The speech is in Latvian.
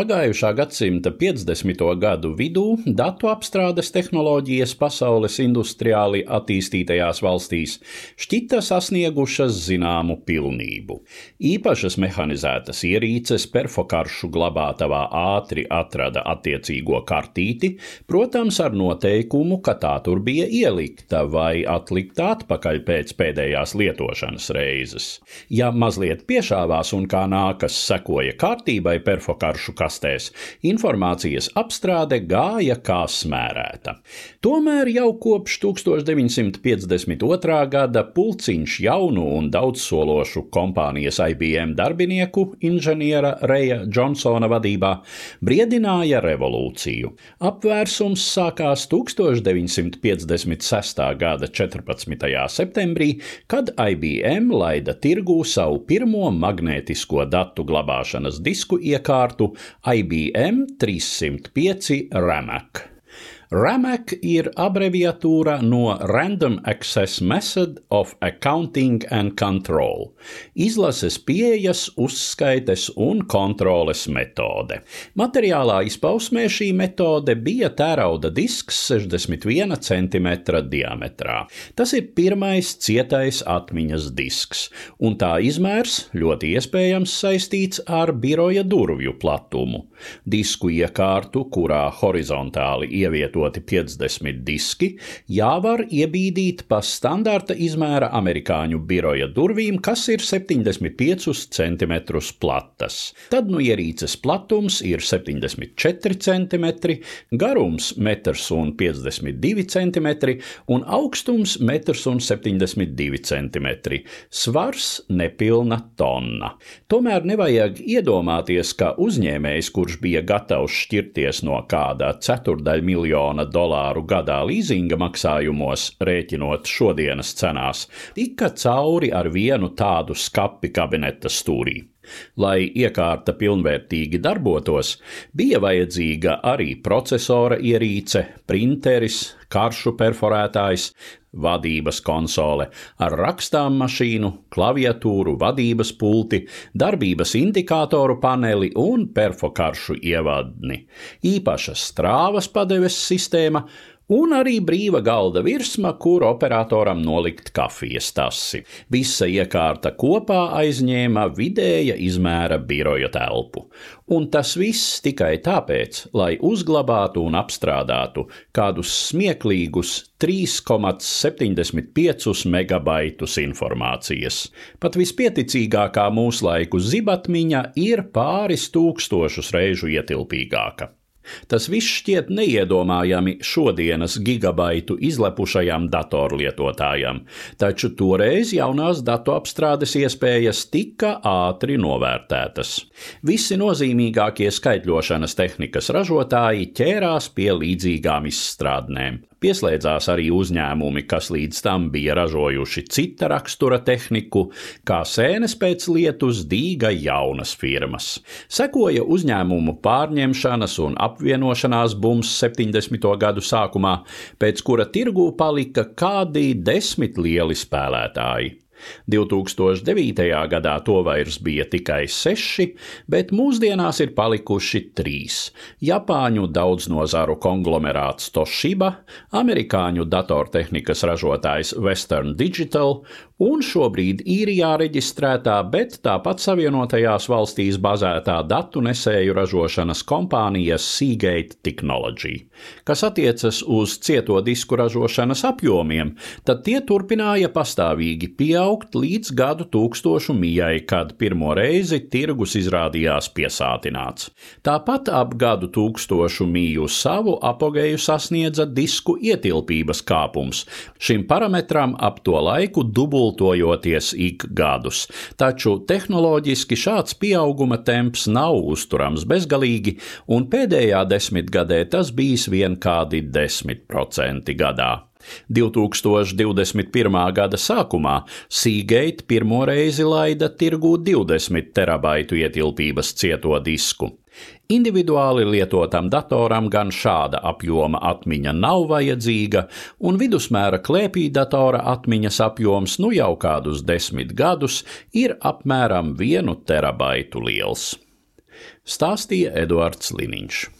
Pagājušā gadsimta 50. gadu vidū datu apstrādes tehnoloģijas pasaules industriāli attīstītajās valstīs šķita sasniegušas zināmu pilnību. Īpašas mehanizētas ierīces perfokaršu glabātavā ātri atrada attiecīgo kartīti, protams, ar noteikumu, ka tā tur bija ielikta vai atlikta atpakaļ pēc pēdējās lietošanas reizes. Ja mazliet piešāvās un kā nākas sekoja kārtībai perfokaršu kastē, kastēs, informācijas apstrāde gāja kā smērēta. Tomēr jau kopš 1952. gada pulciņš jaunu un daudzsološu kompānijas IBM darbinieku inženiera Reja Džonsona vadībā briedināja revolūciju. Apvērsums sākās 1956. gada 14. septembrī, kad IBM laida tirgū savu pirmo magnētisko datu glabāšanas disku iekārtu IBM 305 RAMAC. RAMAC ir abreviatūra no Random Access Method of Accounting and Control - izlases pieejas, uzskaites un kontroles metode. Materiālā izpausmē šī metode bija tērauda disks 61 cm diametrā. Tas ir pirmais cietais atmiņas disks, un tā izmērs ļoti iespējams saistīts ar biroja durvju platumu. Disku iekārtu, kurā horizontāli ievieto izvietoti 50 diski, jāvar iebīdīt pa standarta izmēra amerikāņu biroja durvīm, kas ir 75 cm platas. Tad nu ierīces platums ir 74 cm, garums 1,52 cm un augstums 1,72 cm. Svars nepilna tonna. Tomēr nevajag iedomāties, ka uzņēmējs, kurš bija gatavs šķirties no kāda ceturdaļ miljona dolāru gadā līzinga maksājumos, rēķinot šodienas cenās, tika cauri ar vienu tādu skapi kabineta stūrī. Lai iekārta pilnvērtīgi darbotos, bija vajadzīga arī procesora ierīce, printeris, karšu perforētājs, vadības konsole ar rakstām mašīnu, klaviatūru, vadības pulti, darbības indikātoru paneli un perfokaršu ievadni, īpaša strāvas padeves sistēma un arī brīva galda virsma, kur operatoram nolikt kafijas tasi. Visa iekārta kopā aizņēma vidēja izmēra biroja telpu. Un tas viss tikai tāpēc, lai uzglabātu un apstrādātu kādus smieklīgus 3,75 megabaitus informācijas. Pat vispieticīgākā mūslaiku zibatmiņa ir pāris tūkstošus reižu ietilpīgāka. Tas viss šķiet neiedomājami šodienas gigabaitu izlepušajam datorlietotājam, taču toreiz jaunās datu apstrādes iespējas tika ātri novērtētas. Visi nozīmīgākie skaitļošanas tehnikas ražotāji ķērās pie līdzīgām izstrādnēm. Pieslēdzās arī uzņēmumi, kas līdz tam bija ražojuši cita rakstura tehniku, kā sēnes pēc lietus dīga jaunas firmas. Sekoja uzņēmumu pārņemšanas un apvienošanās bums 70. gadu sākumā, pēc kura tirgū palika kādi desmit lieli spēlētāji. 2009. gadā to vairs bija tikai seši, bet mūsdienās ir palikuši trīs - Japāņu daudznozaru konglomerāts Toshiba, amerikāņu datortehnikas ražotājs Western Digital un šobrīd īrijā reģistrētā, bet tāpat Savienotajās valstīs bazētā datu nesēju ražošanas kompānija Seagate Technology. Kas attiecas uz cieto disku ražošanas apjomiem, tad tie turpināja pastāvīgi pieaugt līdz gadu tūkstošu mijai, kad pirmo reizi tirgus izrādījās piesātināts. Tāpat ap gadu tūkstošu miju savu apogeju sasniedza disku ietilpības kāpums. Šim parametram ap to laiku dubult dubultojoties ik gadus, taču tehnoloģiski šāds pieauguma temps nav uzturams bezgalīgi, un pēdējā desmitgadē tas bijis vien kādi 10% gadā. 2021. gada sākumā Seagate pirmo reizi laida tirgū 20 terabaitu ietilpības cieto disku. Individuāli lietotam datoram gan šāda apjoma atmiņa nav vajadzīga, un vidusmēra klēpī datora atmiņas apjoms nu jau kādus desmit gadus ir apmēram vienu terabaitu liels. stāstīja Eduards Liniņš.